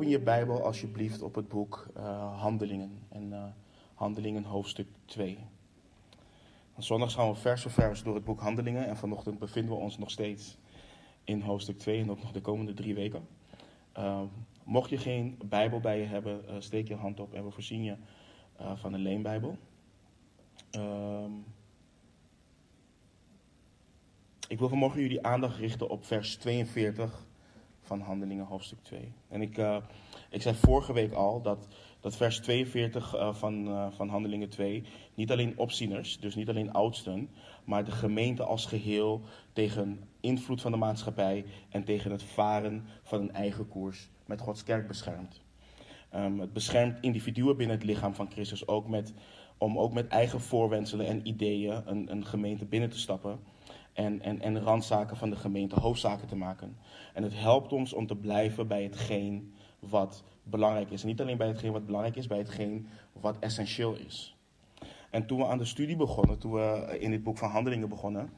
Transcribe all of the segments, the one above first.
open je Bijbel alsjeblieft op het boek uh, Handelingen. En uh, Handelingen hoofdstuk 2. En zondags gaan we vers voor vers door het boek Handelingen. En vanochtend bevinden we ons nog steeds in hoofdstuk 2 en ook nog de komende drie weken. Uh, mocht je geen Bijbel bij je hebben, steek je hand op en we voorzien je van een leenbijbel. Ehm, ik wil vanmorgen jullie aandacht richten op vers 42 van Handelingen hoofdstuk 2. En ik, uh, ik zei vorige week al dat, dat vers 42 uh, van, uh, van Handelingen 2 niet alleen opzieners, dus niet alleen oudsten, maar de gemeente als geheel tegen invloed van de maatschappij en tegen het varen van een eigen koers met Gods kerk beschermt. Um, het beschermt individuen binnen het lichaam van Christus ook met, om ook met eigen voorwenselen en ideeën een, een gemeente binnen te stappen en, en, en randzaken van de gemeente hoofdzaken te maken. En het helpt ons om te blijven bij hetgeen wat belangrijk is. Niet alleen bij hetgeen wat belangrijk is, bij hetgeen wat essentieel is. En toen we aan de studie begonnen, toen we in dit boek van Handelingen begonnen,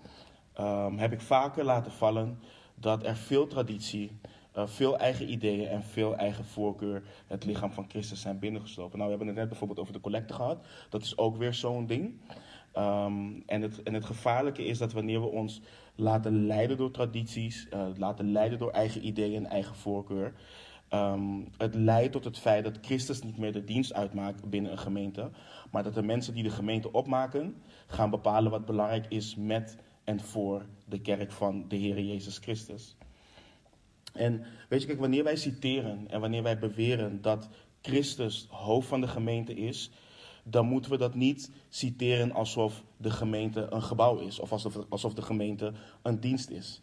um, heb ik vaker laten vallen dat er veel traditie, uh, veel eigen ideeën en veel eigen voorkeur het lichaam van Christus zijn binnengeslopen. Nou, we hebben het net bijvoorbeeld over de collecte gehad. Dat is ook weer zo'n ding. Um, en, het, en het gevaarlijke is dat wanneer we ons laten leiden door tradities, uh, laten leiden door eigen ideeën en eigen voorkeur, um, het leidt tot het feit dat Christus niet meer de dienst uitmaakt binnen een gemeente, maar dat de mensen die de gemeente opmaken gaan bepalen wat belangrijk is met en voor de kerk van de Heer Jezus Christus. En weet je, kijk, wanneer wij citeren en wanneer wij beweren dat Christus hoofd van de gemeente is, dan moeten we dat niet citeren alsof de gemeente een gebouw is of alsof, alsof de gemeente een dienst is.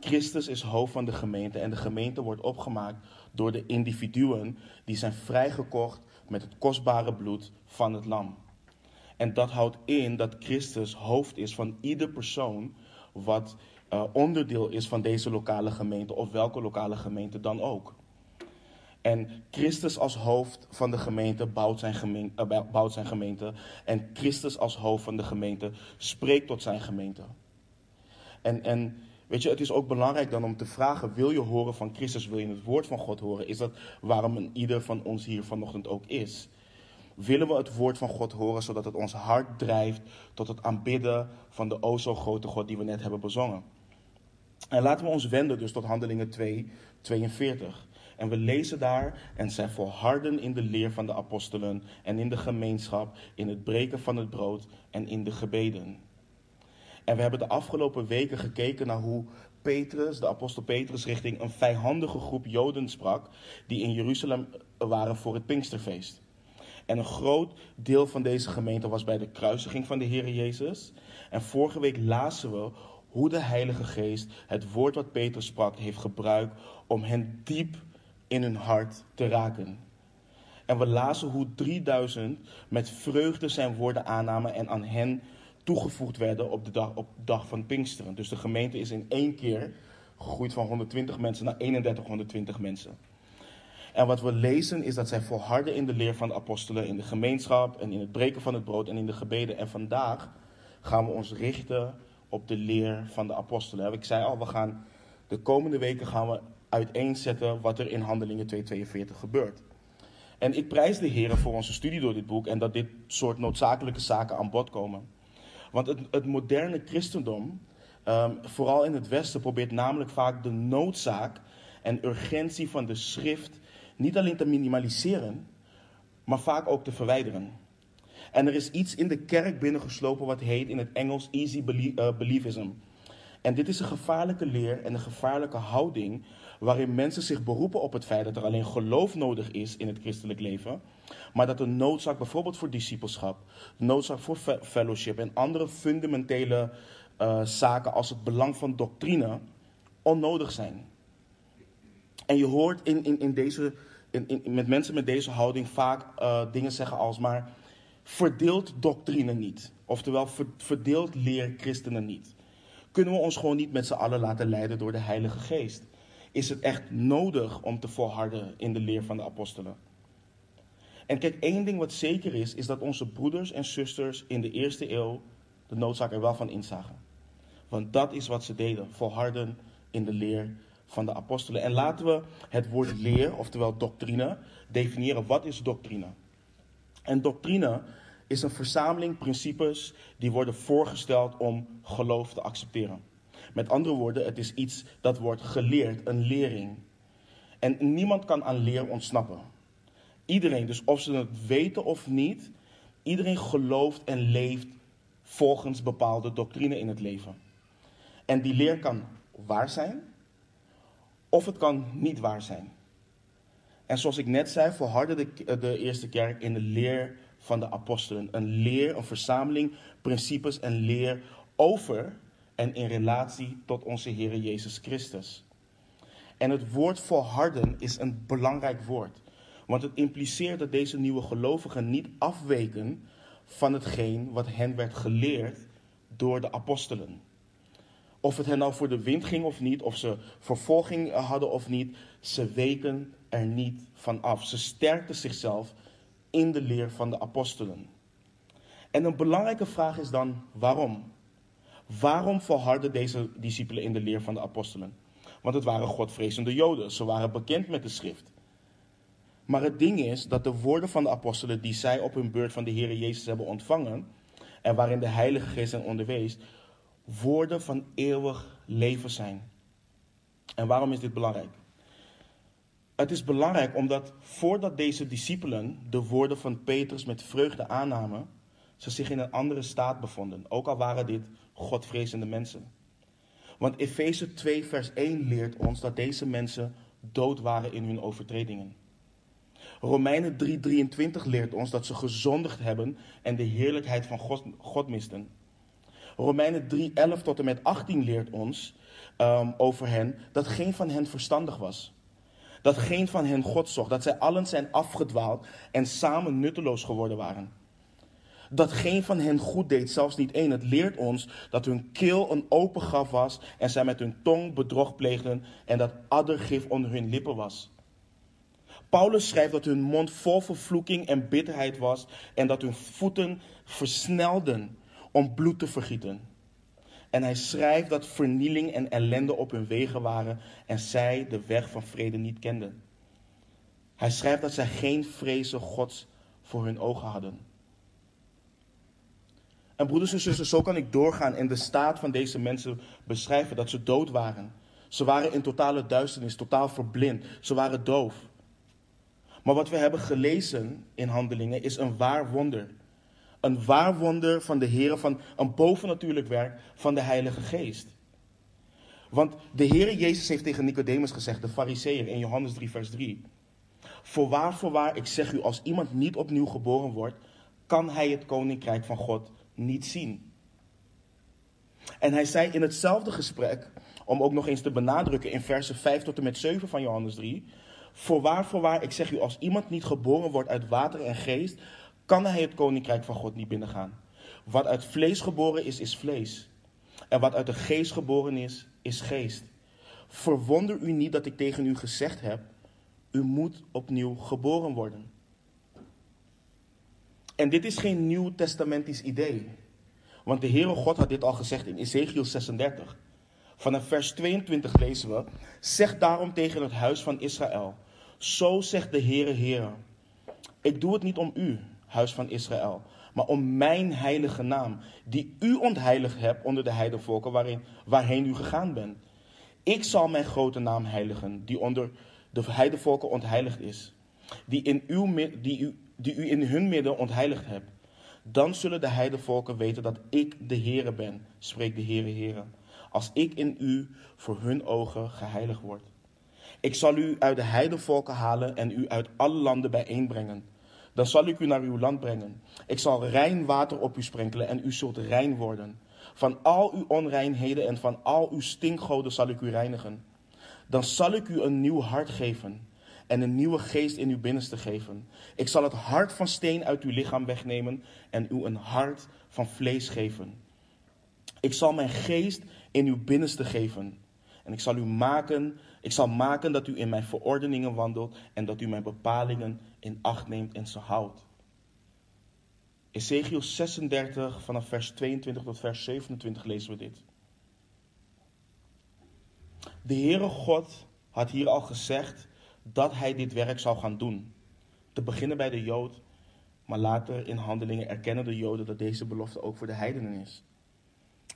Christus is hoofd van de gemeente en de gemeente wordt opgemaakt door de individuen die zijn vrijgekocht met het kostbare bloed van het lam. En dat houdt in dat Christus hoofd is van ieder persoon wat uh, onderdeel is van deze lokale gemeente of welke lokale gemeente dan ook. En Christus als hoofd van de gemeente bouwt zijn gemeente, uh, bouwt zijn gemeente. En Christus als hoofd van de gemeente spreekt tot zijn gemeente. En, en weet je, het is ook belangrijk dan om te vragen: wil je horen van Christus? Wil je het woord van God horen? Is dat waarom een ieder van ons hier vanochtend ook is? Willen we het woord van God horen zodat het ons hart drijft tot het aanbidden van de o zo grote God die we net hebben bezongen? En laten we ons wenden dus tot Handelingen 2, 42. En we lezen daar, en zij volharden in de leer van de apostelen en in de gemeenschap, in het breken van het brood en in de gebeden. En we hebben de afgelopen weken gekeken naar hoe Petrus, de apostel Petrus, richting een vijandige groep Joden sprak, die in Jeruzalem waren voor het Pinksterfeest. En een groot deel van deze gemeente was bij de kruisiging van de Heer Jezus. En vorige week lazen we hoe de Heilige Geest het woord wat Petrus sprak heeft gebruikt om hen diep in hun hart te raken. En we lazen hoe 3000 met vreugde zijn woorden aannamen en aan hen toegevoegd werden op de dag, op dag van Pinksteren. Dus de gemeente is in één keer gegroeid van 120 mensen naar 3120 mensen. En wat we lezen is dat zij volharden in de leer van de apostelen, in de gemeenschap en in het breken van het brood en in de gebeden. En vandaag gaan we ons richten op de leer van de apostelen. Ik zei al, we gaan de komende weken gaan we uiteenzetten wat er in Handelingen 242 gebeurt. En ik prijs de heren voor onze studie door dit boek en dat dit soort noodzakelijke zaken aan bod komen. Want het, het moderne christendom, um, vooral in het Westen, probeert namelijk vaak de noodzaak en urgentie van de schrift niet alleen te minimaliseren, maar vaak ook te verwijderen. En er is iets in de kerk binnengeslopen wat heet in het Engels easy uh, believism. En dit is een gevaarlijke leer en een gevaarlijke houding waarin mensen zich beroepen op het feit dat er alleen geloof nodig is in het christelijk leven, maar dat de noodzaak bijvoorbeeld voor discipelschap, noodzaak voor fellowship en andere fundamentele uh, zaken als het belang van doctrine onnodig zijn. En je hoort in, in, in deze, in, met mensen met deze houding vaak uh, dingen zeggen als maar verdeelt doctrine niet. Oftewel verdeelt leer christenen niet. Kunnen we ons gewoon niet met z'n allen laten leiden door de Heilige Geest? Is het echt nodig om te volharden in de leer van de apostelen. En kijk, één ding wat zeker is, is dat onze broeders en zusters in de eerste eeuw de noodzaak er wel van inzagen. Want dat is wat ze deden, volharden in de leer van de apostelen. En laten we het woord leer, oftewel doctrine, definiëren. Wat is doctrine? En doctrine is een verzameling principes die worden voorgesteld om geloof te accepteren. Met andere woorden, het is iets dat wordt geleerd, een lering. En niemand kan aan leer ontsnappen. Iedereen, dus of ze het weten of niet, iedereen gelooft en leeft volgens bepaalde doctrine in het leven. En die leer kan waar zijn, of het kan niet waar zijn. En zoals ik net zei, volhardde de, de eerste kerk in de leer van de apostelen. Een leer, een verzameling principes en leer over en in relatie tot onze Heer Jezus Christus. En het woord volharden is een belangrijk woord. Want het impliceert dat deze nieuwe gelovigen niet afweken van hetgeen wat hen werd geleerd door de apostelen. Of het hen nou voor de wind ging of niet, of ze vervolging hadden of niet, ze weken er niet van af. Ze sterkten zichzelf in de leer van de apostelen. En een belangrijke vraag is dan waarom? Waarom volharden deze discipelen in de leer van de apostelen? Want het waren godvrezende Joden, ze waren bekend met de schrift. Maar het ding is dat de woorden van de apostelen die zij op hun beurt van de Heer Jezus hebben ontvangen, en waarin de Heilige Geest hen onderwees, woorden van eeuwig leven zijn. En waarom is dit belangrijk? Het is belangrijk omdat voordat deze discipelen de woorden van Petrus met vreugde aannamen, ze zich in een andere staat bevonden, ook al waren dit godvrezende mensen. Want Efeze 2, vers 1 leert ons dat deze mensen dood waren in hun overtredingen. Romeinen 3:23 leert ons dat ze gezondigd hebben en de heerlijkheid van God, God misten. Romeinen 3:11 tot en met 18 leert ons um, over hen dat geen van hen verstandig was. Dat geen van hen God zocht, dat zij allen zijn afgedwaald en samen nutteloos geworden waren. Dat geen van hen goed deed, zelfs niet één. Het leert ons dat hun keel een open graf was en zij met hun tong bedrog pleegden en dat addergif onder hun lippen was. Paulus schrijft dat hun mond vol vervloeking en bitterheid was en dat hun voeten versnelden om bloed te vergieten. En hij schrijft dat vernieling en ellende op hun wegen waren en zij de weg van vrede niet kenden. Hij schrijft dat zij geen vrezen Gods voor hun ogen hadden. En broeders en zusters, zo kan ik doorgaan en de staat van deze mensen beschrijven dat ze dood waren. Ze waren in totale duisternis, totaal verblind. Ze waren doof. Maar wat we hebben gelezen in Handelingen is een waar wonder. Een waar wonder van de Heer, van een bovennatuurlijk werk van de Heilige Geest. Want de Heer Jezus heeft tegen Nicodemus gezegd, de Fariseer, in Johannes 3, vers 3. Voorwaar, voorwaar, ik zeg u, als iemand niet opnieuw geboren wordt, kan hij het koninkrijk van God niet zien. En hij zei in hetzelfde gesprek, om ook nog eens te benadrukken in versen 5 tot en met 7 van Johannes 3. Voorwaar, voorwaar, ik zeg u, als iemand niet geboren wordt uit water en geest, kan hij het koninkrijk van God niet binnengaan. Wat uit vlees geboren is, is vlees. En wat uit de geest geboren is, is geest. Verwonder u niet dat ik tegen u gezegd heb, u moet opnieuw geboren worden. En dit is geen nieuw testamentisch idee. Want de Heere God had dit al gezegd in Ezekiel 36. Vanaf vers 22 lezen we: Zeg daarom tegen het huis van Israël: Zo zegt de Heere Heere: Ik doe het niet om u, huis van Israël, maar om mijn heilige naam, die u ontheiligd hebt onder de heidevolken waarin, waarheen u gegaan bent. Ik zal mijn grote naam heiligen, die onder de heidevolken ontheiligd is, die, in uw, die, u, die u in hun midden ontheiligd hebt. Dan zullen de heidevolken weten dat ik de Heere ben, spreekt de Heere Heere, als ik in u voor hun ogen geheiligd word. Ik zal u uit de heidevolken halen en u uit alle landen bijeenbrengen dan zal ik u naar uw land brengen. Ik zal rein water op u sprenkelen en u zult rein worden. Van al uw onreinheden en van al uw stinkgoden zal ik u reinigen. Dan zal ik u een nieuw hart geven en een nieuwe geest in uw binnenste geven. Ik zal het hart van steen uit uw lichaam wegnemen en u een hart van vlees geven. Ik zal mijn geest in uw binnenste geven. En ik zal u maken, ik zal maken dat u in mijn verordeningen wandelt en dat u mijn bepalingen in acht neemt en ze houdt. Ezekiel 36 vanaf vers 22 tot vers 27 lezen we dit. De Heere God had hier al gezegd dat hij dit werk zou gaan doen. Te beginnen bij de Jood, maar later in handelingen erkennen de Joden dat deze belofte ook voor de heidenen is.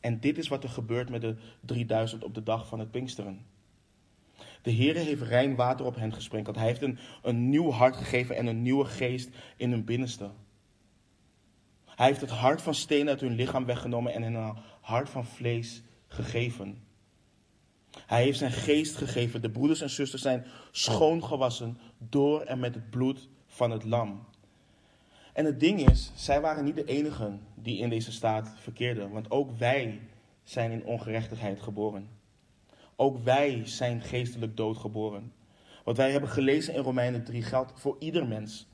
En dit is wat er gebeurt met de 3000 op de dag van het Pinksteren. De Heere heeft rein water op hen gesprenkeld. Hij heeft een, een nieuw hart gegeven en een nieuwe geest in hun binnenste. Hij heeft het hart van steen uit hun lichaam weggenomen en hen een hart van vlees gegeven. Hij heeft zijn geest gegeven. De broeders en zusters zijn schoongewassen door en met het bloed van het lam. En het ding is, zij waren niet de enigen die in deze staat verkeerden, want ook wij zijn in ongerechtigheid geboren. Ook wij zijn geestelijk doodgeboren. Wat wij hebben gelezen in Romeinen 3 geldt voor ieder mens.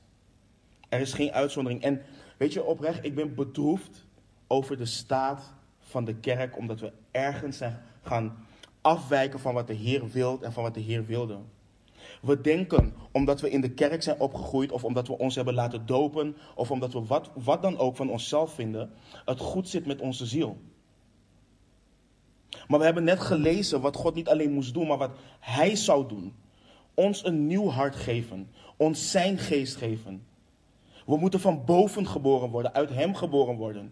Er is geen uitzondering. En weet je, oprecht, ik ben bedroefd over de staat van de kerk, omdat we ergens zijn gaan afwijken van wat de Heer wil en van wat de Heer wilde. We denken, omdat we in de kerk zijn opgegroeid, of omdat we ons hebben laten dopen, of omdat we wat, wat dan ook van onszelf vinden, het goed zit met onze ziel. Maar we hebben net gelezen wat God niet alleen moest doen, maar wat Hij zou doen. Ons een nieuw hart geven, ons Zijn geest geven. We moeten van boven geboren worden, uit Hem geboren worden.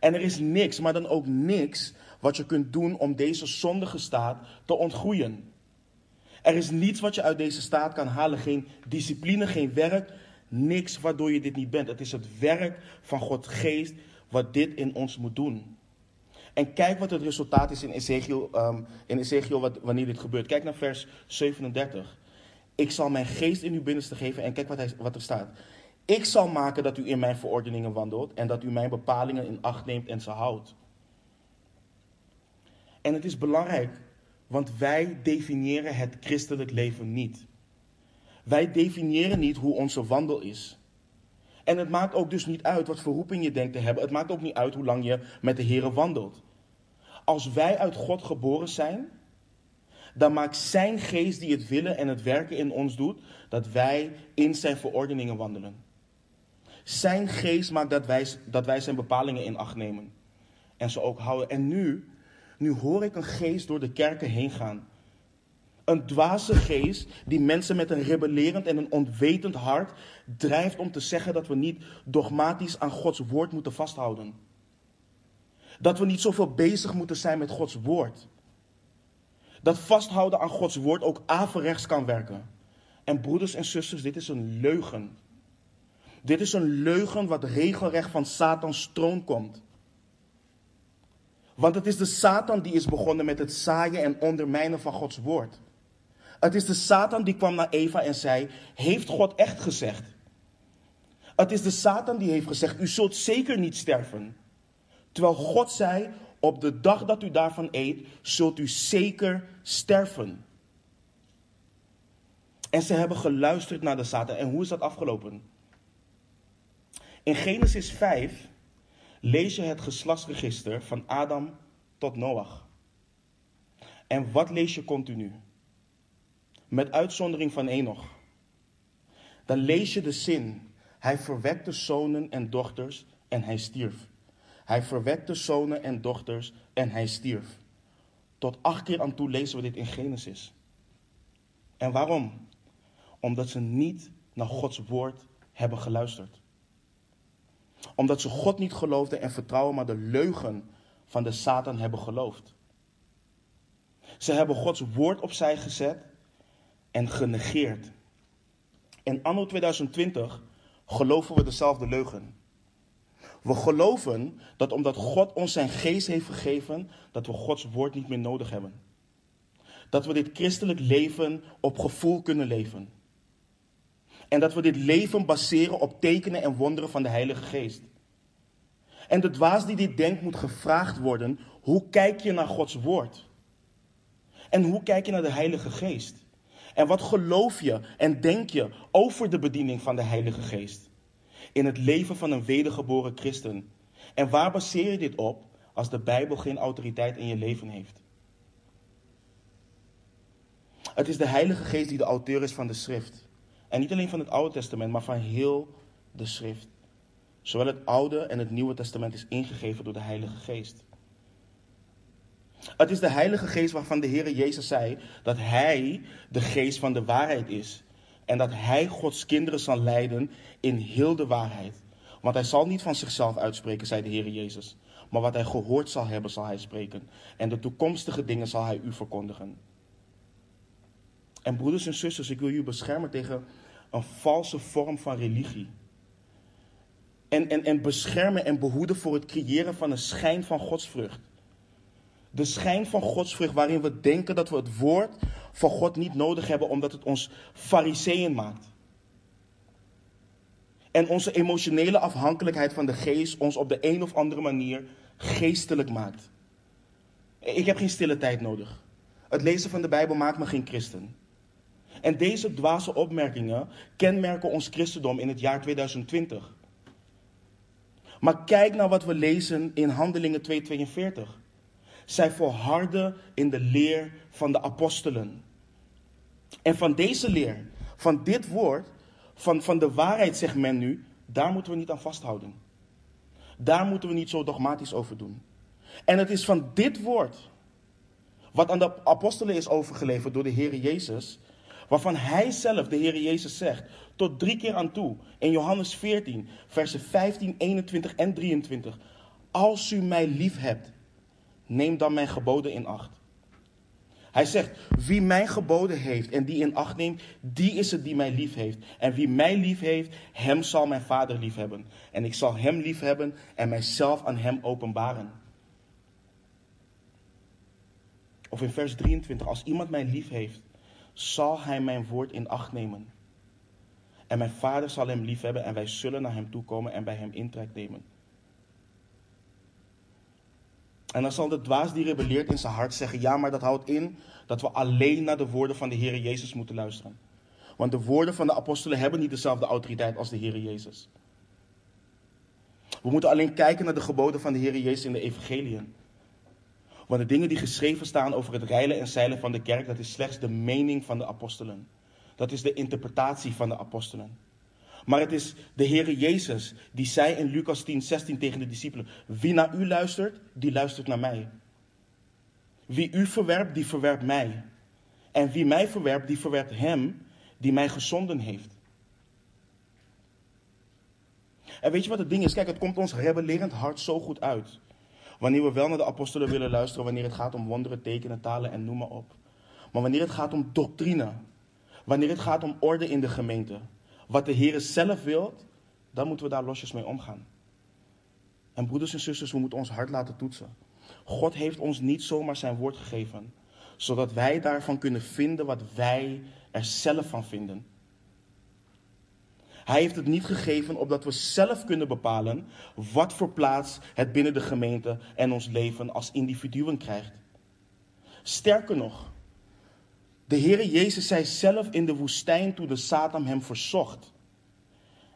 En er is niks, maar dan ook niks, wat je kunt doen om deze zondige staat te ontgroeien. Er is niets wat je uit deze staat kan halen. Geen discipline, geen werk. Niks waardoor je dit niet bent. Het is het werk van Gods geest wat dit in ons moet doen. En kijk wat het resultaat is in Ezekiel, um, in Ezekiel wat, wanneer dit gebeurt. Kijk naar vers 37. Ik zal mijn geest in uw binnenste geven. En kijk wat, hij, wat er staat. Ik zal maken dat u in mijn verordeningen wandelt. En dat u mijn bepalingen in acht neemt en ze houdt. En het is belangrijk want wij definiëren het christelijk leven niet. Wij definiëren niet hoe onze wandel is. En het maakt ook dus niet uit wat voor roeping je denkt te hebben. Het maakt ook niet uit hoe lang je met de Heer wandelt. Als wij uit God geboren zijn, dan maakt Zijn geest die het willen en het werken in ons doet, dat wij in Zijn verordeningen wandelen. Zijn geest maakt dat wij, dat wij Zijn bepalingen in acht nemen en ze ook houden. En nu nu hoor ik een geest door de kerken heen gaan. Een dwaze geest die mensen met een rebellerend en een onwetend hart drijft om te zeggen dat we niet dogmatisch aan Gods woord moeten vasthouden. Dat we niet zoveel bezig moeten zijn met Gods woord. Dat vasthouden aan Gods woord ook averechts kan werken. En broeders en zusters, dit is een leugen. Dit is een leugen wat regelrecht van Satans troon komt. Want het is de Satan die is begonnen met het zaaien en ondermijnen van Gods woord. Het is de Satan die kwam naar Eva en zei: Heeft God echt gezegd? Het is de Satan die heeft gezegd: U zult zeker niet sterven. Terwijl God zei: Op de dag dat u daarvan eet, zult u zeker sterven. En ze hebben geluisterd naar de Satan. En hoe is dat afgelopen? In Genesis 5 lees je het geslachtsregister van Adam tot Noach. En wat lees je continu? Met uitzondering van Enoch. Dan lees je de zin. Hij verwekte zonen en dochters en hij stierf. Hij verwekte zonen en dochters en hij stierf. Tot acht keer aan toe lezen we dit in Genesis. En waarom? Omdat ze niet naar Gods woord hebben geluisterd omdat ze God niet geloofden en vertrouwen, maar de leugen van de Satan hebben geloofd. Ze hebben Gods woord opzij gezet en genegeerd. In anno 2020 geloven we dezelfde leugen. We geloven dat omdat God ons zijn geest heeft gegeven, dat we Gods woord niet meer nodig hebben. Dat we dit christelijk leven op gevoel kunnen leven. En dat we dit leven baseren op tekenen en wonderen van de Heilige Geest. En de dwaas die dit denkt moet gevraagd worden, hoe kijk je naar Gods woord? En hoe kijk je naar de Heilige Geest? En wat geloof je en denk je over de bediening van de Heilige Geest? In het leven van een wedergeboren christen. En waar baseer je dit op als de Bijbel geen autoriteit in je leven heeft? Het is de Heilige Geest die de auteur is van de schrift. En niet alleen van het Oude Testament, maar van heel de schrift. Zowel het Oude en het Nieuwe Testament is ingegeven door de Heilige Geest. Het is de Heilige Geest waarvan de Heer Jezus zei dat Hij de geest van de waarheid is. En dat Hij Gods kinderen zal leiden in heel de waarheid. Want Hij zal niet van zichzelf uitspreken, zei de Heer Jezus. Maar wat Hij gehoord zal hebben, zal Hij spreken. En de toekomstige dingen zal Hij u verkondigen. En broeders en zusters, ik wil u beschermen tegen een valse vorm van religie. En, en, en beschermen en behoeden voor het creëren van een schijn van godsvrucht. De schijn van godsvrucht waarin we denken dat we het woord van God niet nodig hebben omdat het ons fariseeën maakt. En onze emotionele afhankelijkheid van de geest ons op de een of andere manier geestelijk maakt. Ik heb geen stille tijd nodig. Het lezen van de Bijbel maakt me geen christen. En deze dwaze opmerkingen kenmerken ons christendom in het jaar 2020. Maar kijk naar wat we lezen in Handelingen 2:42. Zij volharden in de leer van de apostelen. En van deze leer, van dit woord, van, van de waarheid zegt men nu, daar moeten we niet aan vasthouden. Daar moeten we niet zo dogmatisch over doen. En het is van dit woord, wat aan de apostelen is overgeleverd door de Heer Jezus, waarvan Hij zelf, de Heer Jezus, zegt, tot drie keer aan toe, in Johannes 14, versen 15, 21 en 23. Als u mij lief hebt, neem dan mijn geboden in acht. Hij zegt, wie mijn geboden heeft en die in acht neemt, die is het die mij lief heeft. En wie mij lief heeft, hem zal mijn vader lief hebben. En ik zal hem lief hebben en mijzelf aan hem openbaren. Of in vers 23, als iemand mij lief heeft, zal hij mijn woord in acht nemen. En mijn vader zal hem lief hebben en wij zullen naar hem toe komen en bij hem intrek nemen. En dan zal de dwaas die rebelleert in zijn hart zeggen: Ja, maar dat houdt in dat we alleen naar de woorden van de Heer Jezus moeten luisteren. Want de woorden van de apostelen hebben niet dezelfde autoriteit als de Heer Jezus. We moeten alleen kijken naar de geboden van de Heer Jezus in de evangeliën. Want de dingen die geschreven staan over het reilen en zeilen van de kerk, dat is slechts de mening van de apostelen. Dat is de interpretatie van de apostelen. Maar het is de Heere Jezus die zei in Lucas 10, 16 tegen de discipelen: Wie naar u luistert, die luistert naar mij. Wie u verwerpt, die verwerpt mij. En wie mij verwerpt, die verwerpt hem die mij gezonden heeft. En weet je wat het ding is? Kijk, het komt ons rebellerend hart zo goed uit. Wanneer we wel naar de apostelen willen luisteren, wanneer het gaat om wonderen, tekenen, talen en noem maar op. Maar wanneer het gaat om doctrine, wanneer het gaat om orde in de gemeente, wat de Heer zelf wil, dan moeten we daar losjes mee omgaan. En broeders en zusters, we moeten ons hart laten toetsen. God heeft ons niet zomaar zijn woord gegeven, zodat wij daarvan kunnen vinden wat wij er zelf van vinden. Hij heeft het niet gegeven opdat we zelf kunnen bepalen wat voor plaats het binnen de gemeente en ons leven als individuen krijgt. Sterker nog, de Heere Jezus zei zelf in de woestijn toen de Satan hem verzocht.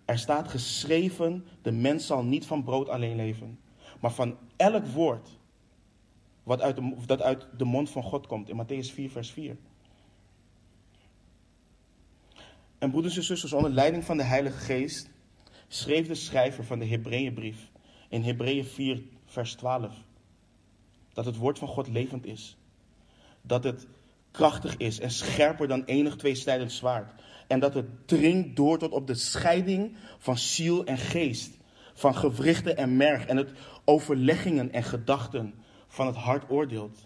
Er staat geschreven, de mens zal niet van brood alleen leven, maar van elk woord wat uit de, dat uit de mond van God komt. In Matthäus 4, vers 4. En broeders en zusters, onder leiding van de Heilige Geest schreef de schrijver van de Hebreeënbrief in Hebreeën 4, vers 12, dat het woord van God levend is. Dat het krachtig is en scherper dan enig tweesnijdend zwaard. En dat het dringt door tot op de scheiding van ziel en geest, van gewrichten en merg en het overleggingen en gedachten van het hart oordeelt.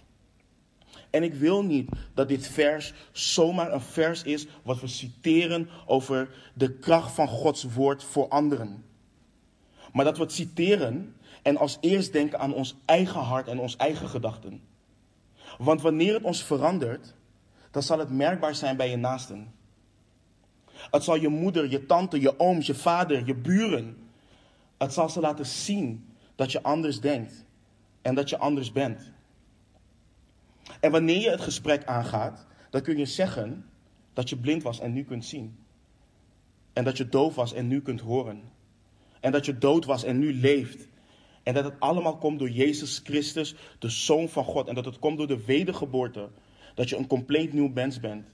En ik wil niet dat dit vers zomaar een vers is wat we citeren over de kracht van Gods woord voor anderen. Maar dat we het citeren en als eerst denken aan ons eigen hart en ons eigen gedachten. Want wanneer het ons verandert, dan zal het merkbaar zijn bij je naasten. Het zal je moeder, je tante, je ooms, je vader, je buren. Het zal ze laten zien dat je anders denkt en dat je anders bent. En wanneer je het gesprek aangaat, dan kun je zeggen dat je blind was en nu kunt zien. En dat je doof was en nu kunt horen. En dat je dood was en nu leeft. En dat het allemaal komt door Jezus Christus, de Zoon van God. En dat het komt door de wedergeboorte. Dat je een compleet nieuw mens bent.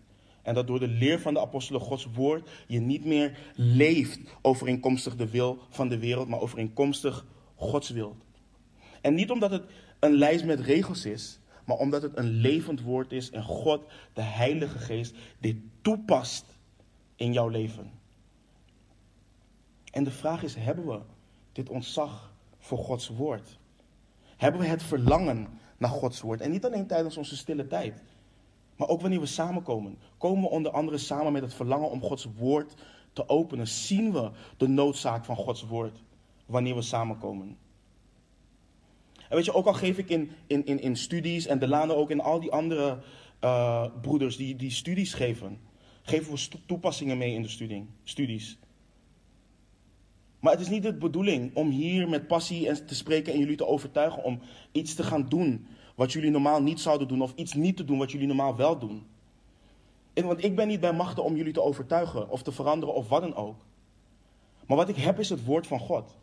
En dat door de leer van de apostelen Gods woord je niet meer leeft overeenkomstig de wil van de wereld, maar overeenkomstig Gods wil. En niet omdat het een lijst met regels is, maar omdat het een levend woord is en God, de Heilige Geest, dit toepast in jouw leven. En de vraag is, hebben we dit ontzag voor Gods woord? Hebben we het verlangen naar Gods woord? En niet alleen tijdens onze stille tijd, maar ook wanneer we samenkomen. Komen we onder andere samen met het verlangen om Gods woord te openen? Zien we de noodzaak van Gods woord wanneer we samenkomen? En weet je, ook al geef ik in, in, in, in studies en Delano ook in al die andere uh, broeders die, die studies geven, geven we toepassingen mee in de studie, studies. Maar het is niet de bedoeling om hier met passie te spreken en jullie te overtuigen om iets te gaan doen wat jullie normaal niet zouden doen of iets niet te doen wat jullie normaal wel doen. want ik ben niet bij machten om jullie te overtuigen of te veranderen of wat dan ook. Maar wat ik heb is het woord van God.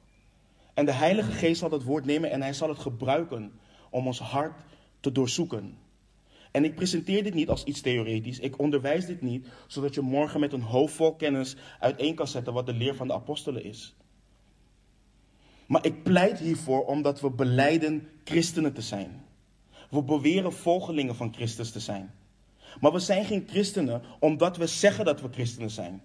En de Heilige Geest zal dat woord nemen en hij zal het gebruiken om ons hart te doorzoeken. En ik presenteer dit niet als iets theoretisch. Ik onderwijs dit niet zodat je morgen met een hoofd vol kennis uiteen kan zetten wat de leer van de apostelen is. Maar ik pleit hiervoor omdat we beleiden christenen te zijn. We beweren volgelingen van Christus te zijn. Maar we zijn geen christenen omdat we zeggen dat we christenen zijn.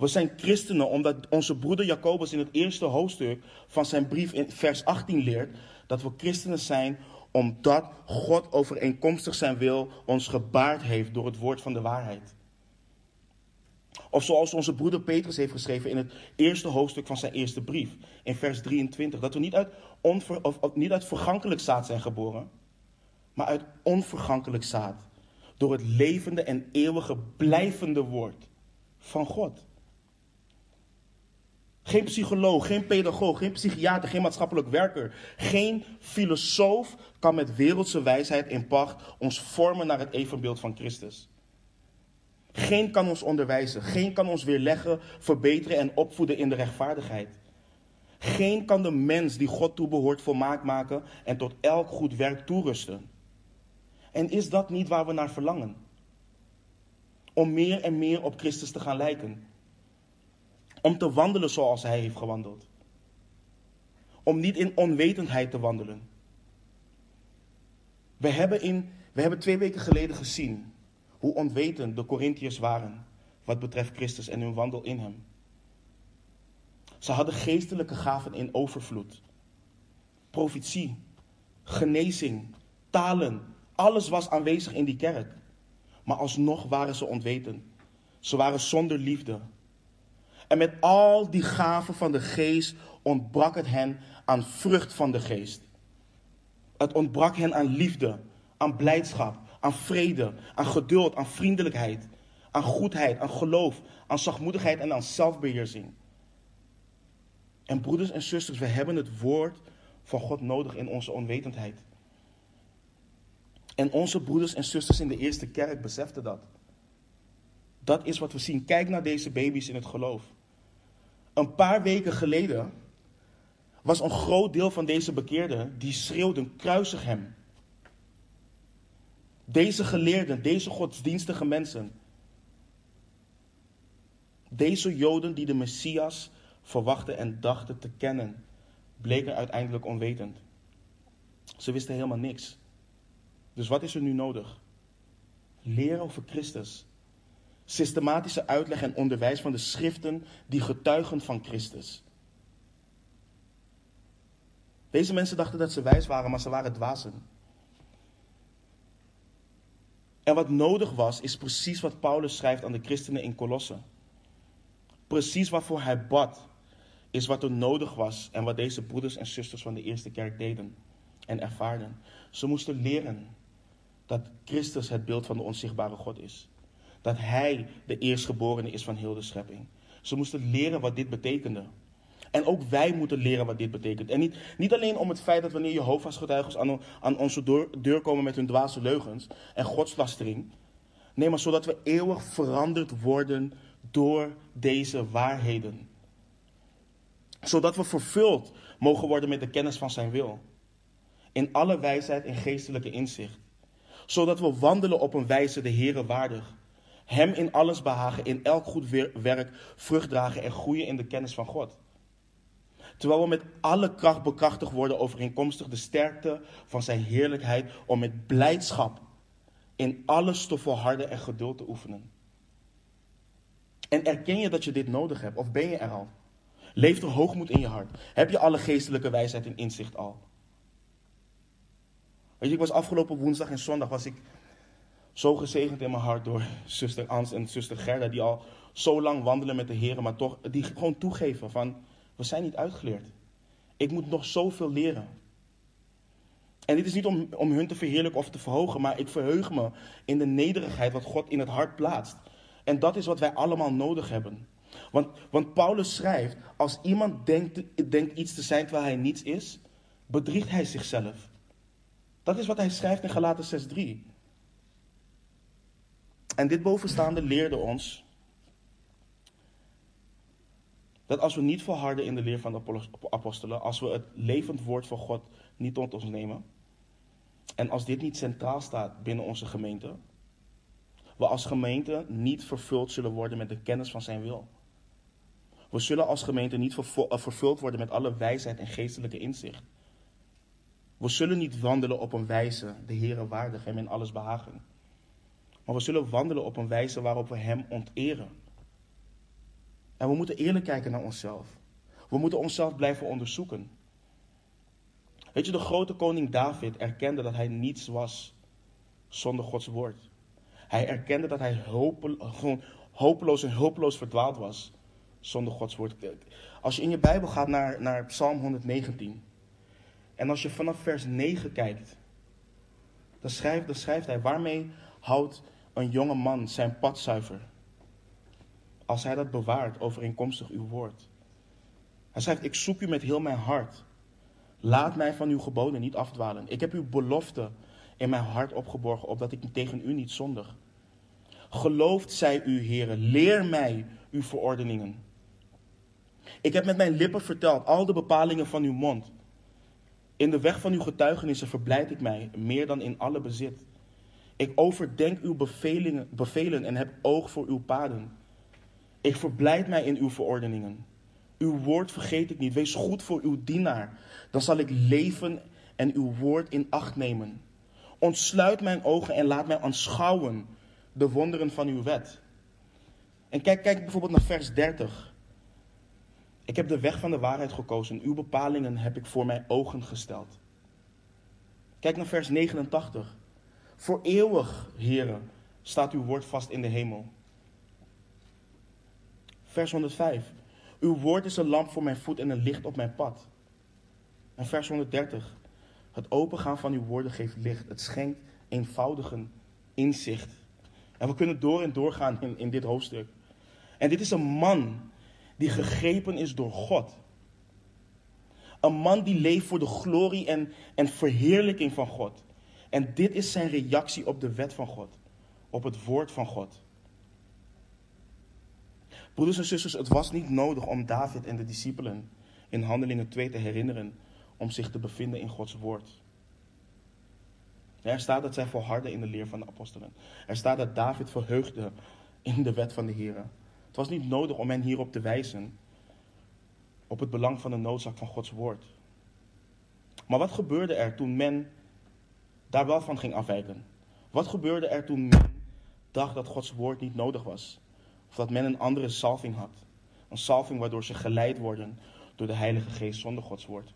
We zijn christenen omdat onze broeder Jacobus in het eerste hoofdstuk van zijn brief in vers 18 leert dat we christenen zijn omdat God overeenkomstig zijn wil ons gebaard heeft door het woord van de waarheid. Of zoals onze broeder Petrus heeft geschreven in het eerste hoofdstuk van zijn eerste brief, in vers 23, dat we niet uit, niet uit vergankelijk zaad zijn geboren, maar uit onvergankelijk zaad. Door het levende en eeuwige blijvende woord van God. Geen psycholoog, geen pedagoog, geen psychiater, geen maatschappelijk werker, geen filosoof kan met wereldse wijsheid in pacht ons vormen naar het evenbeeld van Christus. Geen kan ons onderwijzen, geen kan ons weerleggen, verbeteren en opvoeden in de rechtvaardigheid. Geen kan de mens die God toebehoort volmaakt maken en tot elk goed werk toerusten. En is dat niet waar we naar verlangen? Om meer en meer op Christus te gaan lijken. Om te wandelen zoals Hij heeft gewandeld. Om niet in onwetendheid te wandelen. We hebben, in, we hebben twee weken geleden gezien hoe onwetend de Corinthiërs waren wat betreft Christus en hun wandel in Hem. Ze hadden geestelijke gaven in overvloed. Profetie, genezing, talen, alles was aanwezig in die kerk. Maar alsnog waren ze onwetend. Ze waren zonder liefde. En met al die gaven van de geest ontbrak het hen aan vrucht van de geest. Het ontbrak hen aan liefde, aan blijdschap, aan vrede, aan geduld, aan vriendelijkheid, aan goedheid, aan geloof, aan zachtmoedigheid en aan zelfbeheersing. En broeders en zusters, we hebben het woord van God nodig in onze onwetendheid. En onze broeders en zusters in de eerste kerk beseften dat. Dat is wat we zien. Kijk naar deze baby's in het geloof. Een paar weken geleden was een groot deel van deze bekeerden die schreeuwden: kruisig hem. Deze geleerden, deze godsdienstige mensen, deze Joden die de Messias verwachten en dachten te kennen, bleken uiteindelijk onwetend. Ze wisten helemaal niks. Dus wat is er nu nodig? Leren over Christus. Systematische uitleg en onderwijs van de schriften die getuigen van Christus. Deze mensen dachten dat ze wijs waren, maar ze waren dwazen. En wat nodig was, is precies wat Paulus schrijft aan de christenen in Colosse. Precies waarvoor hij bad, is wat er nodig was en wat deze broeders en zusters van de eerste kerk deden en ervaarden. Ze moesten leren dat Christus het beeld van de onzichtbare God is. Dat Hij de eerstgeborene is van heel de schepping. Ze moesten leren wat dit betekende. En ook wij moeten leren wat dit betekent. En niet, niet alleen om het feit dat wanneer Jehovah's getuigers aan, aan onze deur, deur komen met hun dwaze leugens en godslastering. Nee, maar zodat we eeuwig veranderd worden door deze waarheden. Zodat we vervuld mogen worden met de kennis van zijn wil. In alle wijsheid en geestelijke inzicht. Zodat we wandelen op een wijze de Heere waardig. Hem in alles behagen, in elk goed werk vrucht dragen en groeien in de kennis van God. Terwijl we met alle kracht bekrachtigd worden overeenkomstig de sterkte van zijn heerlijkheid om met blijdschap in alles te volharden en geduld te oefenen. En erken je dat je dit nodig hebt? Of ben je er al? Leeft er hoogmoed in je hart? Heb je alle geestelijke wijsheid en inzicht al? Weet je, ik was afgelopen woensdag en zondag was ik zo gezegend in mijn hart door zuster Ans en zuster Gerda, die al zo lang wandelen met de Heer, maar toch die gewoon toegeven van, we zijn niet uitgeleerd. Ik moet nog zoveel leren. En dit is niet om, om hun te verheerlijken of te verhogen, maar ik verheug me in de nederigheid wat God in het hart plaatst. En dat is wat wij allemaal nodig hebben. Want, want Paulus schrijft, als iemand denkt, denkt iets te zijn terwijl hij niets is, bedriegt hij zichzelf. Dat is wat hij schrijft in Galaten 6:3. En dit bovenstaande leerde ons dat als we niet volharden in de leer van de apostelen, als we het levend woord van God niet tot ons nemen, en als dit niet centraal staat binnen onze gemeente, we als gemeente niet vervuld zullen worden met de kennis van zijn wil. We zullen als gemeente niet eh, vervuld worden met alle wijsheid en geestelijke inzicht. We zullen niet wandelen op een wijze, de Heere waardig, hem in alles behagen. Maar we zullen wandelen op een wijze waarop we hem onteren. En we moeten eerlijk kijken naar onszelf. We moeten onszelf blijven onderzoeken. Weet je, de grote koning David erkende dat hij niets was zonder Gods woord. Hij erkende dat hij gewoon hopeloos en hulpeloos verdwaald was zonder Gods woord. Als je in je Bijbel gaat naar, naar Psalm 119 en als je vanaf vers 9 kijkt, dan schrijft, dan schrijft hij: Waarmee houdt een jonge man zijn pad zuiver? Als hij dat bewaart overeenkomstig uw woord. Hij schrijft: Ik zoek u met heel mijn hart. Laat mij van uw geboden niet afdwalen. Ik heb uw belofte in mijn hart opgeborgen, opdat ik tegen u niet zondig. Geloofd zij u, heren, leer mij uw verordeningen. Ik heb met mijn lippen verteld al de bepalingen van uw mond. In de weg van uw getuigenissen verblijd ik mij meer dan in alle bezit. Ik overdenk uw bevelen en heb oog voor uw paden. Ik verblijd mij in uw verordeningen. Uw woord vergeet ik niet. Wees goed voor uw dienaar. Dan zal ik leven en uw woord in acht nemen. Ontsluit mijn ogen en laat mij aanschouwen de wonderen van uw wet. En kijk, kijk bijvoorbeeld naar vers 30. Ik heb de weg van de waarheid gekozen. Uw bepalingen heb ik voor mijn ogen gesteld. Kijk naar vers 89. Voor eeuwig, heren, staat uw woord vast in de hemel. Vers 105. Uw woord is een lamp voor mijn voet en een licht op mijn pad. En vers 130. Het opengaan van uw woorden geeft licht. Het schenkt eenvoudige inzicht. En we kunnen door en door gaan in, in dit hoofdstuk. En dit is een man die gegrepen is door God. Een man die leeft voor de glorie en, en verheerlijking van God. En dit is zijn reactie op de wet van God, op het woord van God. Broeders en zusters, het was niet nodig om David en de discipelen in Handelingen 2 te herinneren om zich te bevinden in Gods woord. Er staat dat zij volharden in de leer van de apostelen. Er staat dat David verheugde in de wet van de Heer. Het was niet nodig om hen hierop te wijzen. Op het belang van de noodzaak van Gods woord. Maar wat gebeurde er toen men daar wel van ging afwijken? Wat gebeurde er toen men dacht dat Gods woord niet nodig was? Of dat men een andere salving had? Een salving waardoor ze geleid worden door de Heilige Geest zonder Gods woord.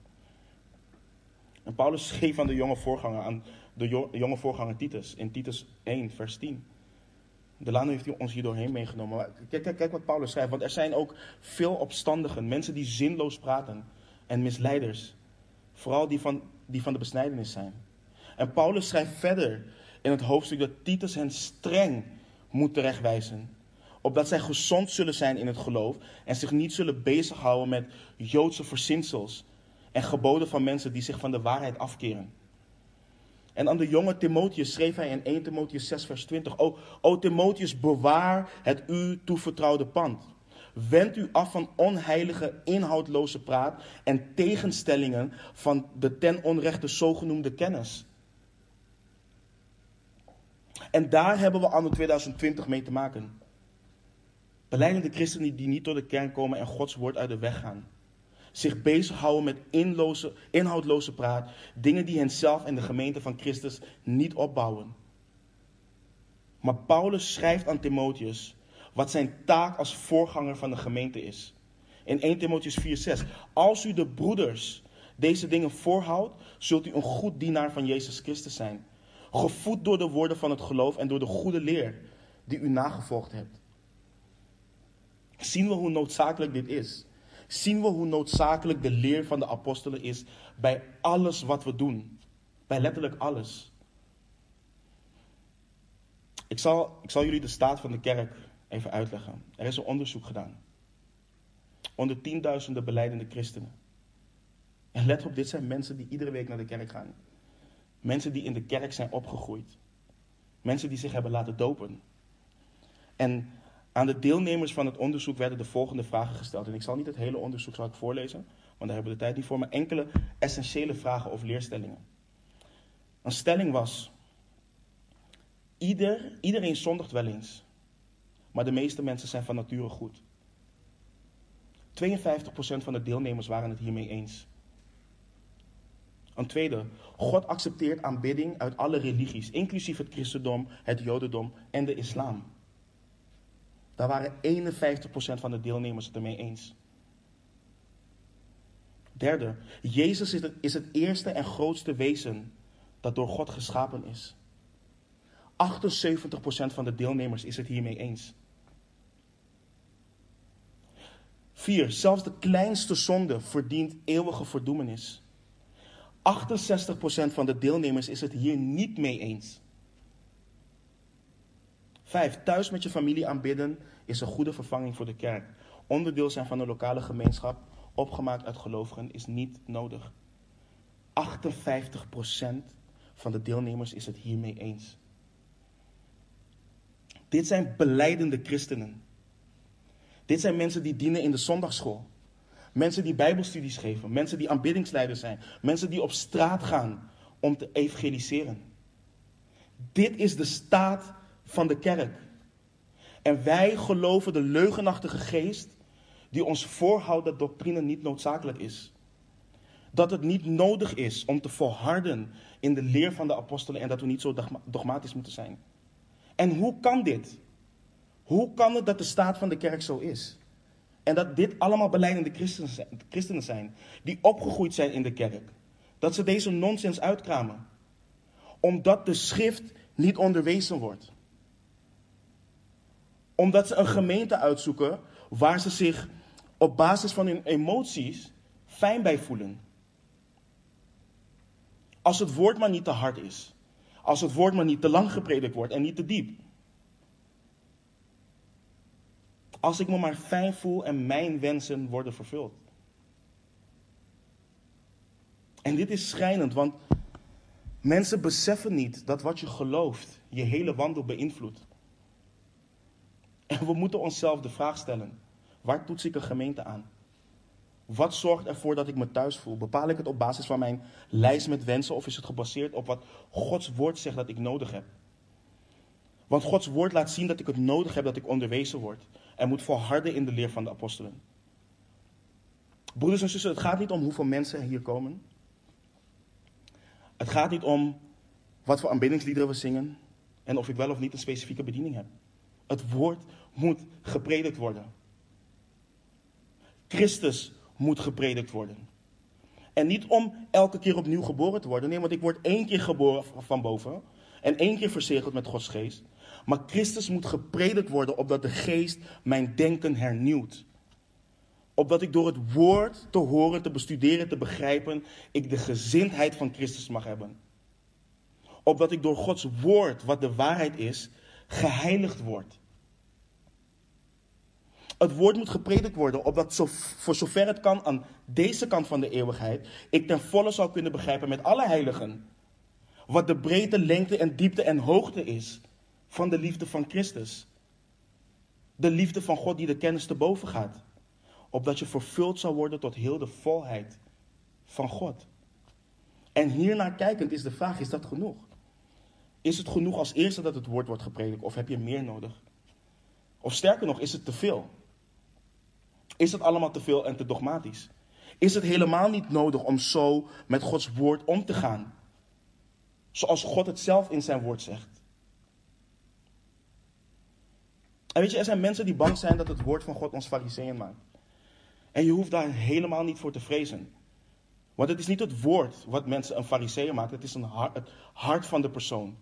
En Paulus schreef aan de jonge voorganger, aan de jonge voorganger Titus, in Titus 1, vers 10. Delano heeft ons hier doorheen meegenomen. kijk, kijk, kijk wat Paulus schrijft. Want er zijn ook veel opstandigen, mensen die zinloos praten en misleiders. Vooral die van, die van de besnijdenis zijn. En Paulus schrijft verder in het hoofdstuk dat Titus hen streng moet terechtwijzen. Opdat zij gezond zullen zijn in het geloof en zich niet zullen bezighouden met Joodse verzinsels en geboden van mensen die zich van de waarheid afkeren. En aan de jonge Timotheus schreef hij in 1 Timotheus 6, vers 20: O, o Timotheus, bewaar het u toevertrouwde pand. Wend u af van onheilige, inhoudloze praat en tegenstellingen van de ten onrechte zogenoemde kennis. En daar hebben we anno 2020 mee te maken. Beleidende christenen die niet door de kern komen en Gods woord uit de weg gaan. zich bezighouden met inloze, inhoudloze praat, dingen die henzelf en de gemeente van Christus niet opbouwen. Maar Paulus schrijft aan Timotheus wat zijn taak als voorganger van de gemeente is. In 1 Timotheus 4:6. Als u de broeders deze dingen voorhoudt, zult u een goed dienaar van Jezus Christus zijn. Gevoed door de woorden van het geloof en door de goede leer die u nagevolgd hebt. Zien we hoe noodzakelijk dit is? Zien we hoe noodzakelijk de leer van de apostelen is bij alles wat we doen? Bij letterlijk alles. Ik zal, ik zal jullie de staat van de kerk even uitleggen. Er is een onderzoek gedaan. Onder tienduizenden beleidende christenen. En let op, dit zijn mensen die iedere week naar de kerk gaan. Mensen die in de kerk zijn opgegroeid. Mensen die zich hebben laten dopen. En aan de deelnemers van het onderzoek werden de volgende vragen gesteld. En ik zal niet het hele onderzoek voorlezen, want daar hebben we de tijd niet voor. Maar enkele essentiële vragen of leerstellingen. Een stelling was: Ieder, iedereen zondigt wel eens. Maar de meeste mensen zijn van nature goed. 52% van de deelnemers waren het hiermee eens. Een tweede, God accepteert aanbidding uit alle religies, inclusief het christendom, het jodendom en de islam. Daar waren 51% van de deelnemers het ermee eens. Derde, Jezus is het, is het eerste en grootste wezen dat door God geschapen is. 78% van de deelnemers is het hiermee eens. 4. Zelfs de kleinste zonde verdient eeuwige verdoemenis. 68% van de deelnemers is het hier niet mee eens. 5. Thuis met je familie aanbidden is een goede vervanging voor de kerk. Onderdeel zijn van een lokale gemeenschap, opgemaakt uit gelovigen, is niet nodig. 58% van de deelnemers is het hiermee eens. Dit zijn beleidende christenen. Dit zijn mensen die dienen in de zondagschool. Mensen die bijbelstudies geven. Mensen die aanbiddingsleiders zijn. Mensen die op straat gaan om te evangeliseren. Dit is de staat van de kerk. En wij geloven de leugenachtige geest die ons voorhoudt dat doctrine niet noodzakelijk is. Dat het niet nodig is om te volharden in de leer van de apostelen en dat we niet zo dogmatisch moeten zijn. En hoe kan dit? Hoe kan het dat de staat van de kerk zo is? En dat dit allemaal beleidende christenen zijn, die opgegroeid zijn in de kerk. Dat ze deze nonsens uitkramen. Omdat de schrift niet onderwezen wordt. Omdat ze een gemeente uitzoeken waar ze zich op basis van hun emoties fijn bij voelen. Als het woord maar niet te hard is. Als het woord maar niet te lang gepredikt wordt en niet te diep. Als ik me maar fijn voel en mijn wensen worden vervuld. En dit is schrijnend, want mensen beseffen niet dat wat je gelooft je hele wandel beïnvloedt. En we moeten onszelf de vraag stellen: waar toets ik een gemeente aan? Wat zorgt ervoor dat ik me thuis voel? Bepaal ik het op basis van mijn lijst met wensen of is het gebaseerd op wat Gods woord zegt dat ik nodig heb? Want Gods woord laat zien dat ik het nodig heb dat ik onderwezen word en moet volharden in de leer van de apostelen. Broeders en zussen, het gaat niet om hoeveel mensen hier komen. Het gaat niet om wat voor aanbiddingsliederen we zingen en of ik wel of niet een specifieke bediening heb. Het woord moet gepredikt worden. Christus moet gepredikt worden. En niet om elke keer opnieuw geboren te worden. Nee, want ik word één keer geboren van boven. En één keer verzegeld met Gods geest. Maar Christus moet gepredikt worden opdat de geest mijn denken hernieuwt. Opdat ik door het woord te horen, te bestuderen, te begrijpen, ik de gezindheid van Christus mag hebben. Opdat ik door Gods woord, wat de waarheid is, geheiligd word. Het woord moet gepredikt worden, opdat zo, voor zover het kan aan deze kant van de eeuwigheid, ik ten volle zou kunnen begrijpen met alle heiligen. Wat de breedte, lengte en diepte en hoogte is van de liefde van Christus. De liefde van God die de kennis te boven gaat. Opdat je vervuld zou worden tot heel de volheid van God. En hiernaar kijkend is de vraag, is dat genoeg? Is het genoeg als eerste dat het woord wordt gepredikt of heb je meer nodig? Of sterker nog, is het te veel? Is het allemaal te veel en te dogmatisch? is het helemaal niet nodig om zo met Gods woord om te gaan. Zoals God het zelf in zijn woord zegt. En weet je, er zijn mensen die bang zijn dat het woord van God ons fariseeën maakt. En je hoeft daar helemaal niet voor te vrezen. Want het is niet het woord wat mensen een fariseer maakt. Het is een het hart van de persoon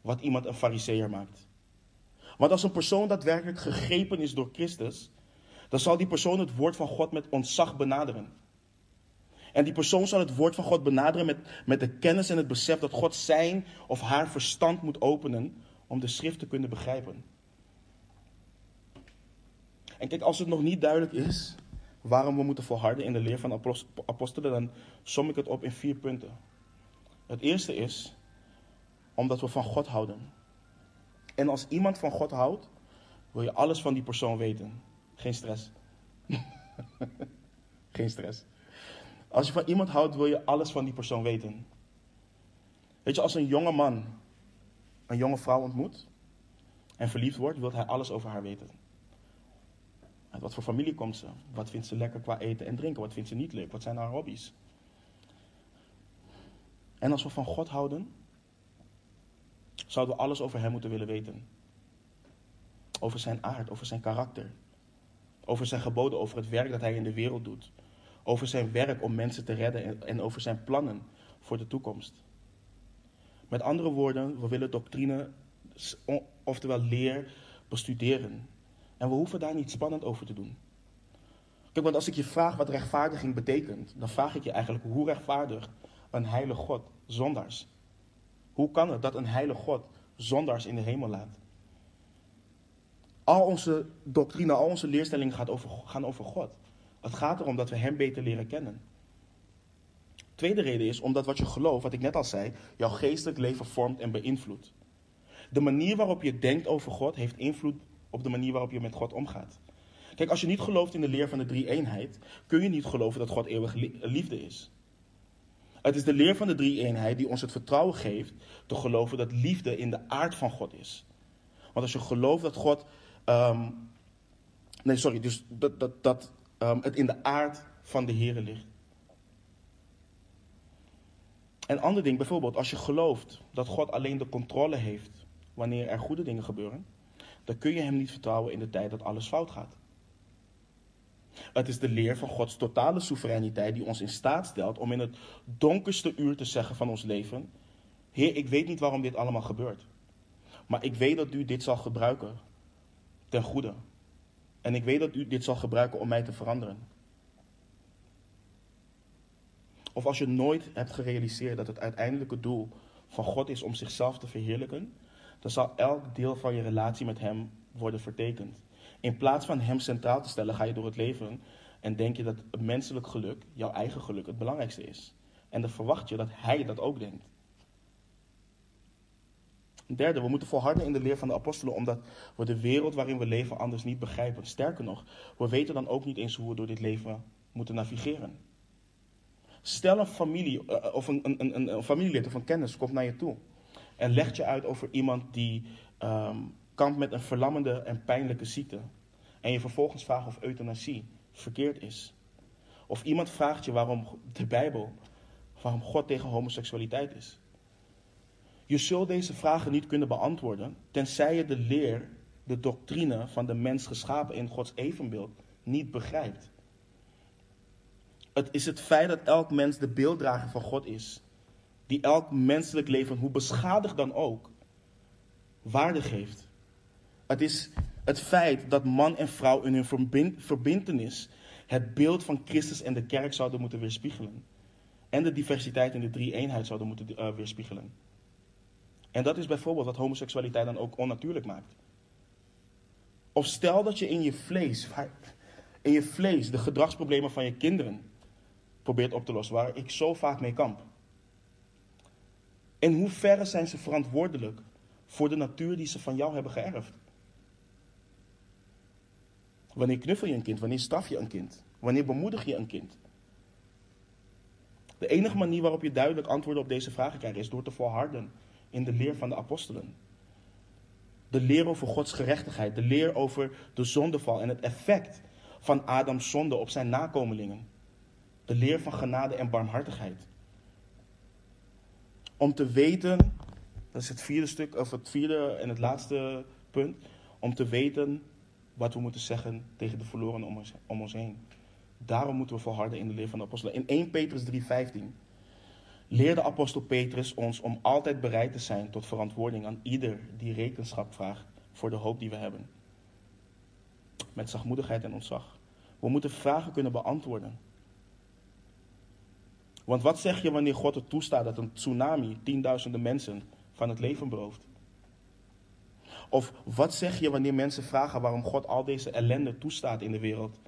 wat iemand een fariseer maakt. Want als een persoon daadwerkelijk gegrepen is door Christus, dan zal die persoon het woord van God met ontzag benaderen. En die persoon zal het woord van God benaderen met, met de kennis en het besef dat God zijn of haar verstand moet openen om de schrift te kunnen begrijpen. En kijk, als het nog niet duidelijk is waarom we moeten volharden in de leer van apostelen, dan som ik het op in vier punten. Het eerste is omdat we van God houden. En als iemand van God houdt, wil je alles van die persoon weten. Geen stress. Geen stress. Als je van iemand houdt, wil je alles van die persoon weten. Weet je, als een jonge man een jonge vrouw ontmoet en verliefd wordt, wil hij alles over haar weten. Wat voor familie komt ze? Wat vindt ze lekker qua eten en drinken? Wat vindt ze niet leuk? Wat zijn haar hobby's? En als we van God houden, zouden we alles over Hem moeten willen weten. Over zijn aard, over zijn karakter. Over zijn geboden, over het werk dat Hij in de wereld doet. Over zijn werk om mensen te redden en over zijn plannen voor de toekomst. Met andere woorden, we willen doctrine, oftewel leer, bestuderen. En we hoeven daar niet spannend over te doen. Kijk, want als ik je vraag wat rechtvaardiging betekent, dan vraag ik je eigenlijk hoe rechtvaardig een heilige God zondaars. Hoe kan het dat een heilige God zondaars in de hemel laat? Al onze doctrine, al onze leerstellingen gaan over, gaan over God. Het gaat erom dat we Hem beter leren kennen. Tweede reden is omdat wat je gelooft, wat ik net al zei, jouw geestelijk leven vormt en beïnvloedt. De manier waarop je denkt over God heeft invloed op de manier waarop je met God omgaat. Kijk, als je niet gelooft in de leer van de drie-eenheid, kun je niet geloven dat God eeuwig liefde is. Het is de leer van de drie-eenheid die ons het vertrouwen geeft te geloven dat liefde in de aard van God is. Want als je gelooft dat God. Ehm, nee, sorry, dus dat, dat, dat um, het in de aard van de Heer ligt. Een ander ding, bijvoorbeeld, als je gelooft dat God alleen de controle heeft wanneer er goede dingen gebeuren, dan kun je Hem niet vertrouwen in de tijd dat alles fout gaat. Het is de leer van Gods totale soevereiniteit die ons in staat stelt om in het donkerste uur te zeggen van ons leven: Heer, ik weet niet waarom dit allemaal gebeurt, maar ik weet dat U dit zal gebruiken ten goede. En ik weet dat U dit zal gebruiken om mij te veranderen. Of als je nooit hebt gerealiseerd dat het uiteindelijke doel van God is om zichzelf te verheerlijken, dan zal elk deel van je relatie met Hem worden vertekend. In plaats van Hem centraal te stellen, ga je door het leven en denk je dat menselijk geluk, jouw eigen geluk, het belangrijkste is. En dan verwacht je dat Hij dat ook denkt. Derde, we moeten volharden in de leer van de apostelen, omdat we de wereld waarin we leven anders niet begrijpen. Sterker nog, we weten dan ook niet eens hoe we door dit leven moeten navigeren. Stel een familie eh, of een, een, een, een familielid of een kennis komt naar je toe en legt je uit over iemand die um, kampt met een verlammende en pijnlijke ziekte. En je vervolgens vraagt of euthanasie verkeerd is. Of iemand vraagt je waarom de Bijbel, waarom God tegen homoseksualiteit is. Je zult deze vragen niet kunnen beantwoorden, tenzij je de leer, de doctrine van de mens geschapen in Gods evenbeeld niet begrijpt. Het is het feit dat elk mens de beelddrager van God is, die elk menselijk leven, hoe beschadigd dan ook, waarde geeft. Het is het feit dat man en vrouw in hun verbintenis het beeld van Christus en de kerk zouden moeten weerspiegelen. En de diversiteit in de drie eenheid zouden moeten uh, weerspiegelen. En dat is bijvoorbeeld wat homoseksualiteit dan ook onnatuurlijk maakt. Of stel dat je in je vlees, in je vlees de gedragsproblemen van je kinderen probeert op te lossen, waar ik zo vaak mee kamp. In hoeverre zijn ze verantwoordelijk voor de natuur die ze van jou hebben geërfd? Wanneer knuffel je een kind? Wanneer straf je een kind? Wanneer bemoedig je een kind? De enige manier waarop je duidelijk antwoorden op deze vragen krijgt is door te volharden in de leer van de apostelen. De leer over Gods gerechtigheid, de leer over de zondeval en het effect van Adams zonde op zijn nakomelingen. De leer van genade en barmhartigheid. Om te weten, dat is het vierde stuk, of het vierde en het laatste punt. Om te weten wat we moeten zeggen tegen de verloren om ons, om ons heen. Daarom moeten we volharden in de leer van de apostelen. In 1 Petrus 3:15 leerde apostel Petrus ons om altijd bereid te zijn tot verantwoording aan ieder die rekenschap vraagt voor de hoop die we hebben. Met zachtmoedigheid en ontzag. We moeten vragen kunnen beantwoorden. Want wat zeg je wanneer God het toestaat dat een tsunami tienduizenden mensen van het leven berooft? Of wat zeg je wanneer mensen vragen waarom God al deze ellende toestaat in de wereld,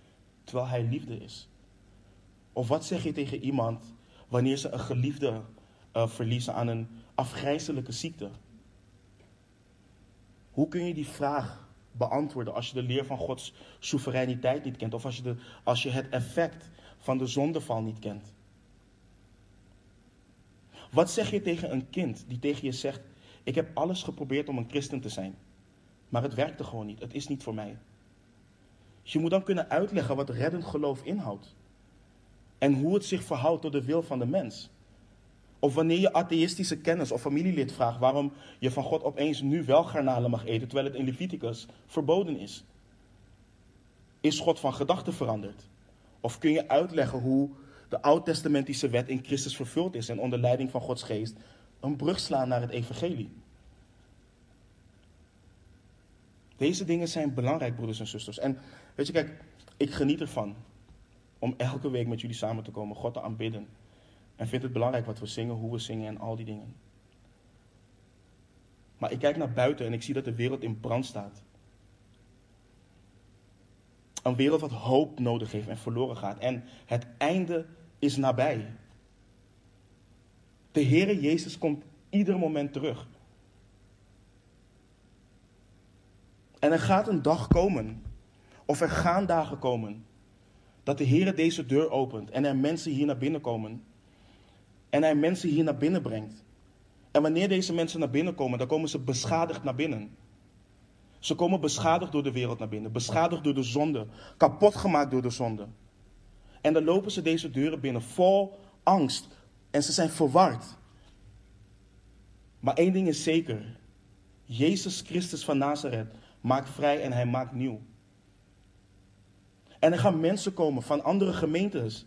terwijl Hij liefde is? Of wat zeg je tegen iemand wanneer ze een geliefde uh, verliezen aan een afgrijzelijke ziekte? Hoe kun je die vraag beantwoorden als je de leer van Gods soevereiniteit niet kent of als je, de, als je het effect van de zondeval niet kent? Wat zeg je tegen een kind die tegen je zegt: Ik heb alles geprobeerd om een christen te zijn, maar het werkte gewoon niet, het is niet voor mij? je moet dan kunnen uitleggen wat reddend geloof inhoudt en hoe het zich verhoudt tot de wil van de mens. Of wanneer je atheïstische kennis of familielid vraagt waarom je van God opeens nu wel garnalen mag eten, terwijl het in Leviticus verboden is. Is God van gedachten veranderd? Of kun je uitleggen hoe de oud-testamentische wet in Christus vervuld is en onder leiding van Gods geest een brug slaan naar het evangelie? Deze dingen zijn belangrijk, broeders en zusters. En weet je, kijk, ik geniet ervan om elke week met jullie samen te komen, God te aanbidden. En vind het belangrijk wat we zingen, hoe we zingen en al die dingen. Maar ik kijk naar buiten en ik zie dat de wereld in brand staat. Een wereld wat hoop nodig heeft en verloren gaat. En het einde is nabij. De Heere Jezus komt ieder moment terug. En er gaat een dag komen, of er gaan dagen komen, dat de Heer deze deur opent en er mensen hier naar binnen komen. En hij mensen hier naar binnen brengt. En wanneer deze mensen naar binnen komen, dan komen ze beschadigd naar binnen. Ze komen beschadigd door de wereld naar binnen, beschadigd door de zonde, kapot gemaakt door de zonde. En dan lopen ze deze deuren binnen vol angst en ze zijn verward. Maar één ding is zeker: Jezus Christus van Nazareth maakt vrij en hij maakt nieuw. En er gaan mensen komen van andere gemeentes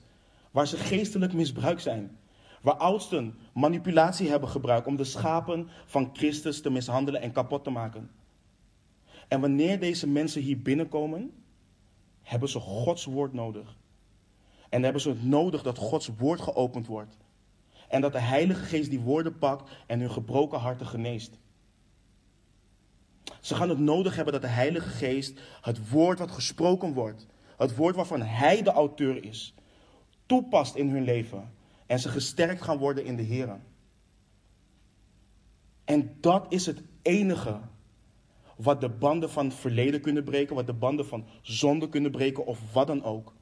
waar ze geestelijk misbruikt zijn. Waar oudsten manipulatie hebben gebruikt om de schapen van Christus te mishandelen en kapot te maken. En wanneer deze mensen hier binnenkomen, hebben ze Gods woord nodig. En hebben ze het nodig dat Gods woord geopend wordt. En dat de Heilige Geest die woorden pakt en hun gebroken harten geneest. Ze gaan het nodig hebben dat de Heilige Geest het woord wat gesproken wordt, het woord waarvan Hij de auteur is, toepast in hun leven. En ze gesterkt gaan worden in de Heer. En dat is het enige wat de banden van verleden kunnen breken, wat de banden van zonde kunnen breken of wat dan ook.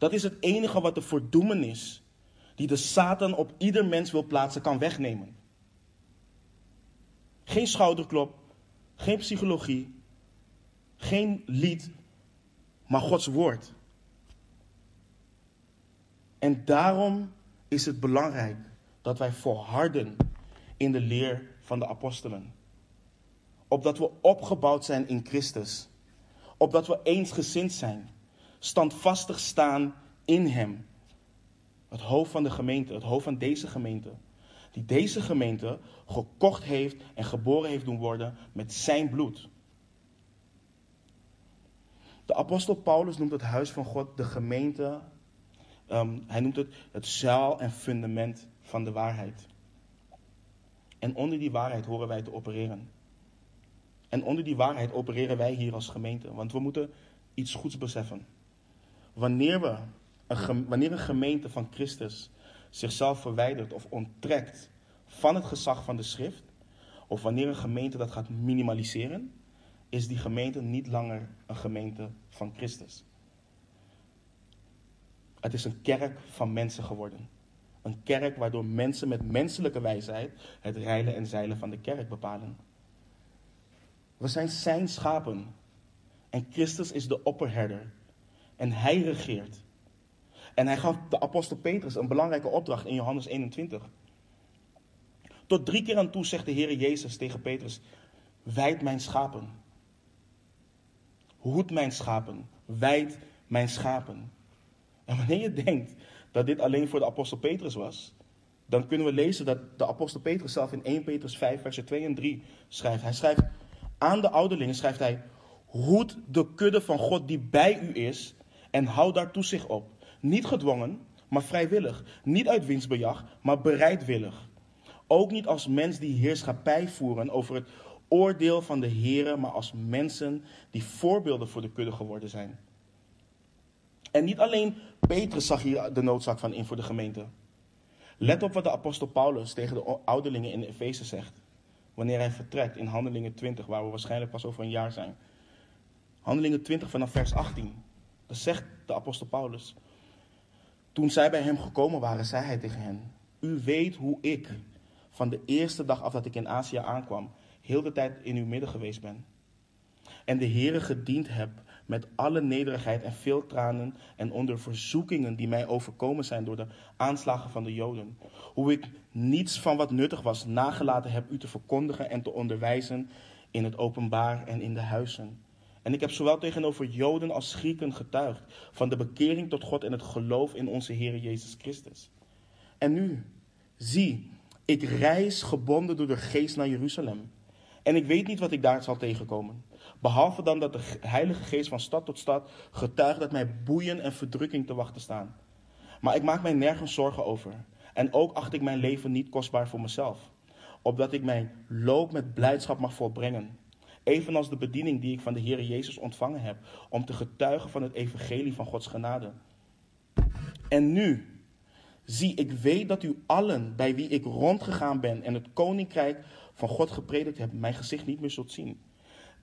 Dat is het enige wat de verdoemenis die de Satan op ieder mens wil plaatsen kan wegnemen. Geen schouderklop, geen psychologie, geen lied, maar Gods woord. En daarom is het belangrijk dat wij volharden in de leer van de apostelen. Opdat we opgebouwd zijn in Christus. Opdat we eensgezind zijn. Standvastig staan in Hem. Het hoofd van de gemeente, het hoofd van deze gemeente. Die deze gemeente gekocht heeft en geboren heeft doen worden met zijn bloed. De apostel Paulus noemt het huis van God de gemeente. Um, hij noemt het het zaal en fundament van de waarheid. En onder die waarheid horen wij te opereren. En onder die waarheid opereren wij hier als gemeente. Want we moeten iets goeds beseffen. Wanneer, we een, wanneer een gemeente van Christus zichzelf verwijdert of onttrekt van het gezag van de schrift, of wanneer een gemeente dat gaat minimaliseren, is die gemeente niet langer een gemeente van Christus. Het is een kerk van mensen geworden. Een kerk waardoor mensen met menselijke wijsheid het rijden en zeilen van de kerk bepalen. We zijn zijn schapen. En Christus is de opperherder. En hij regeert. En hij gaf de apostel Petrus een belangrijke opdracht in Johannes 21. Tot drie keer aan toe zegt de Heer Jezus tegen Petrus: Wijd mijn schapen. Hoed mijn schapen. Wijd mijn schapen. En wanneer je denkt dat dit alleen voor de apostel Petrus was, dan kunnen we lezen dat de apostel Petrus zelf in 1 Petrus 5, versen 2 en 3 schrijft. Hij schrijft aan de ouderlingen, schrijft hij, hoed de kudde van God die bij u is en houd daar toezicht op. Niet gedwongen, maar vrijwillig. Niet uit winstbejag, maar bereidwillig. Ook niet als mens die heerschappij voeren over het oordeel van de Heeren, maar als mensen die voorbeelden voor de kudde geworden zijn. En niet alleen Petrus zag hier de noodzaak van in voor de gemeente. Let op wat de apostel Paulus tegen de ouderlingen in Efeze zegt. Wanneer hij vertrekt in Handelingen 20, waar we waarschijnlijk pas over een jaar zijn. Handelingen 20 vanaf vers 18. Dat zegt de apostel Paulus. Toen zij bij hem gekomen waren, zei hij tegen hen: U weet hoe ik van de eerste dag af dat ik in Azië aankwam, heel de tijd in uw midden geweest ben. En de Heere gediend heb met alle nederigheid en veel tranen en onder verzoekingen die mij overkomen zijn door de aanslagen van de Joden. Hoe ik niets van wat nuttig was nagelaten heb u te verkondigen en te onderwijzen in het openbaar en in de huizen. En ik heb zowel tegenover Joden als Grieken getuigd van de bekering tot God en het geloof in onze Heer Jezus Christus. En nu, zie, ik reis gebonden door de geest naar Jeruzalem. En ik weet niet wat ik daar zal tegenkomen. Behalve dan dat de Heilige Geest van stad tot stad getuigt dat mij boeien en verdrukking te wachten staan. Maar ik maak mij nergens zorgen over. En ook acht ik mijn leven niet kostbaar voor mezelf. Opdat ik mijn loop met blijdschap mag volbrengen. Evenals de bediening die ik van de Heer Jezus ontvangen heb. Om te getuigen van het evangelie van Gods genade. En nu, zie, ik weet dat u allen bij wie ik rondgegaan ben en het koninkrijk van God gepredikt heb, mijn gezicht niet meer zult zien.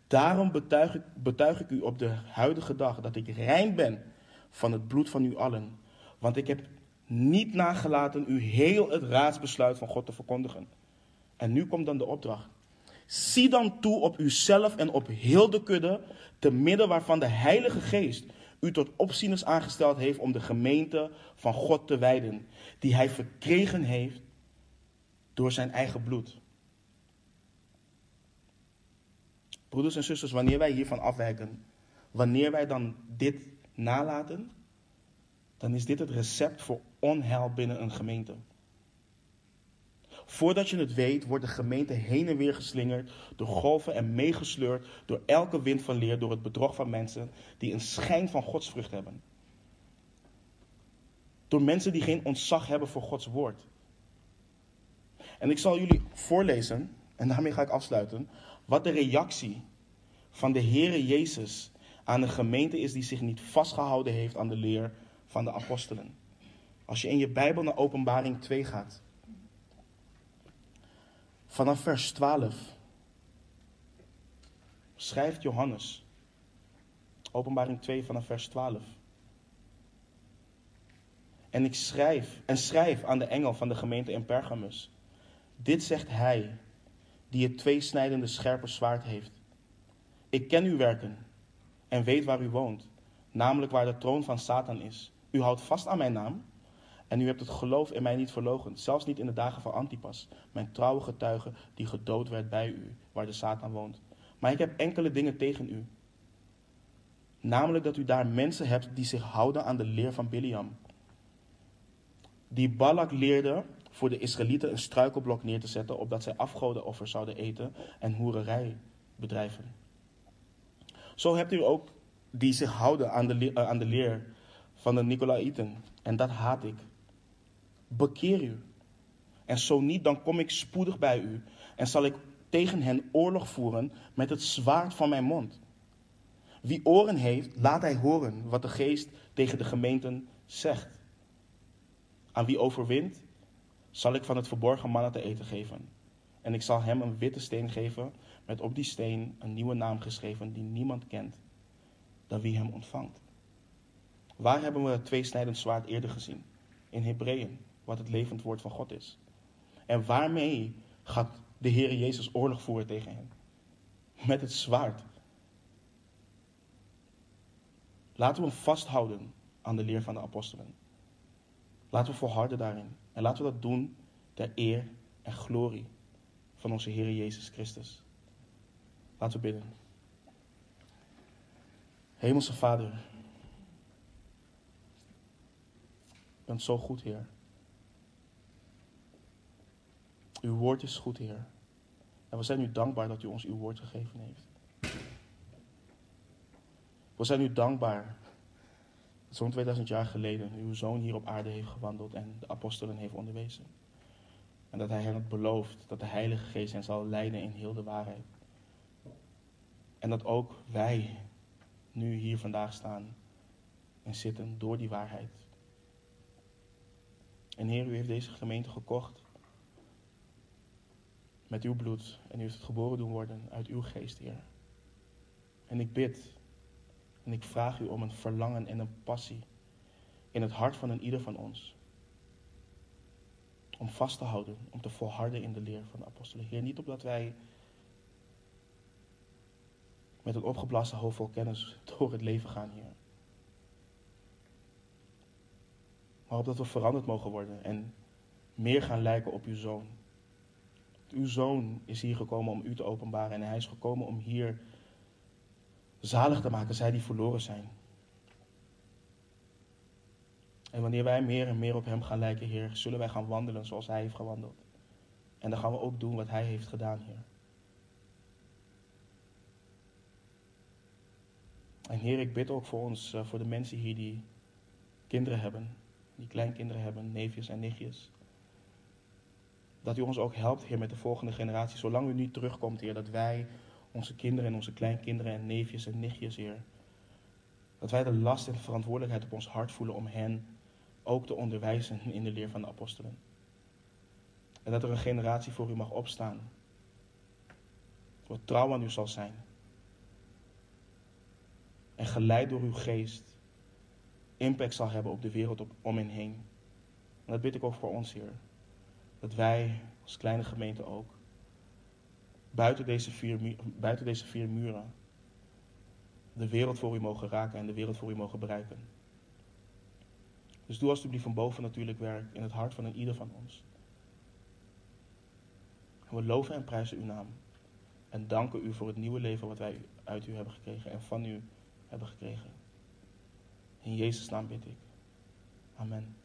Daarom betuig ik, betuig ik u op de huidige dag dat ik rein ben van het bloed van u allen. Want ik heb niet nagelaten u heel het raadsbesluit van God te verkondigen. En nu komt dan de opdracht. Zie dan toe op uzelf en op heel de kudde, te midden waarvan de Heilige Geest u tot opzieners aangesteld heeft om de gemeente van God te wijden, die hij verkregen heeft door zijn eigen bloed. Broeders en zusters, wanneer wij hiervan afwijken, wanneer wij dan dit nalaten, dan is dit het recept voor onheil binnen een gemeente. Voordat je het weet, wordt de gemeente heen en weer geslingerd door golven en meegesleurd door elke wind van leer, door het bedrog van mensen die een schijn van godsvrucht hebben. Door mensen die geen ontzag hebben voor Gods woord. En ik zal jullie voorlezen, en daarmee ga ik afsluiten, wat de reactie van de Heere Jezus aan de gemeente is die zich niet vastgehouden heeft aan de leer van de apostelen. Als je in je Bijbel naar Openbaring 2 gaat, vanaf vers 12, schrijft Johannes, Openbaring 2 vanaf vers 12. En ik schrijf en schrijf aan de engel van de gemeente in Pergamus. Dit zegt hij die het tweesnijdende scherpe zwaard heeft. Ik ken uw werken en weet waar u woont, namelijk waar de troon van Satan is. U houdt vast aan mijn naam en u hebt het geloof in mij niet verlogen, zelfs niet in de dagen van Antipas, mijn trouwe getuige die gedood werd bij u, waar de Satan woont. Maar ik heb enkele dingen tegen u. Namelijk dat u daar mensen hebt die zich houden aan de leer van Biliam. Die Balak leerde voor de Israëlieten een struikelblok neer te zetten, opdat zij afgodenoffers zouden eten en hoererij bedrijven. Zo hebt u ook die zich houden aan de, uh, aan de leer van de Nicolaïten. En dat haat ik. Bekeer u. En zo niet, dan kom ik spoedig bij u en zal ik tegen hen oorlog voeren met het zwaard van mijn mond. Wie oren heeft, laat hij horen wat de geest tegen de gemeenten zegt. Aan wie overwint, zal ik van het verborgen mannen te eten geven. En ik zal hem een witte steen geven, met op die steen een nieuwe naam geschreven die niemand kent, dan wie hem ontvangt. Waar hebben we het tweesnijdend zwaard eerder gezien? In Hebreeën, wat het levend woord van God is. En waarmee gaat de Heer Jezus oorlog voeren tegen hen? Met het zwaard. Laten we vasthouden aan de leer van de apostelen. Laten we volharden daarin. En laten we dat doen ter eer en glorie van onze Heer Jezus Christus. Laten we bidden. Hemelse Vader, u bent zo goed, Heer. Uw woord is goed, Heer. En we zijn u dankbaar dat u ons uw woord gegeven heeft. We zijn u dankbaar dat zo'n 2000 jaar geleden uw zoon hier op aarde heeft gewandeld en de apostelen heeft onderwezen. En dat hij hen had beloofd dat de Heilige Geest hen zal leiden in heel de waarheid. En dat ook wij nu hier vandaag staan en zitten door die waarheid. En Heer, u heeft deze gemeente gekocht met uw bloed en u heeft het geboren doen worden uit uw geest, Heer. En ik bid en ik vraag u om een verlangen en een passie in het hart van een ieder van ons. Om vast te houden, om te volharden in de leer van de apostelen. Heer, niet opdat wij met een opgeblazen hoofd vol kennis door het leven gaan, Heer. Maar opdat we veranderd mogen worden en meer gaan lijken op uw zoon. Uw zoon is hier gekomen om u te openbaren en hij is gekomen om hier zalig te maken, zij die verloren zijn. En wanneer wij meer en meer op Hem gaan lijken, Heer, zullen wij gaan wandelen zoals Hij heeft gewandeld. En dan gaan we ook doen wat Hij heeft gedaan, Heer. En Heer, ik bid ook voor ons, eh, voor de mensen hier die kinderen hebben, die kleinkinderen hebben, neefjes en nichtjes. Dat U ons ook helpt, Heer, met de volgende generatie. Zolang U niet terugkomt, Heer, dat wij onze kinderen en onze kleinkinderen en neefjes en nichtjes, Heer. Dat wij de last en de verantwoordelijkheid op ons hart voelen om hen ook te onderwijzen in de leer van de apostelen. En dat er een generatie voor u mag opstaan. Wat trouw aan u zal zijn. En geleid door uw geest impact zal hebben op de wereld om hen heen. En dat bid ik ook voor ons, Heer. Dat wij als kleine gemeente ook buiten deze, vier, buiten deze vier muren de wereld voor u mogen raken en de wereld voor u mogen bereiken. Dus doe alsjeblieft van boven natuurlijk werk in het hart van een ieder van ons. En we loven en prijzen uw naam. En danken u voor het nieuwe leven wat wij uit u hebben gekregen en van u hebben gekregen. In Jezus' naam bid ik. Amen.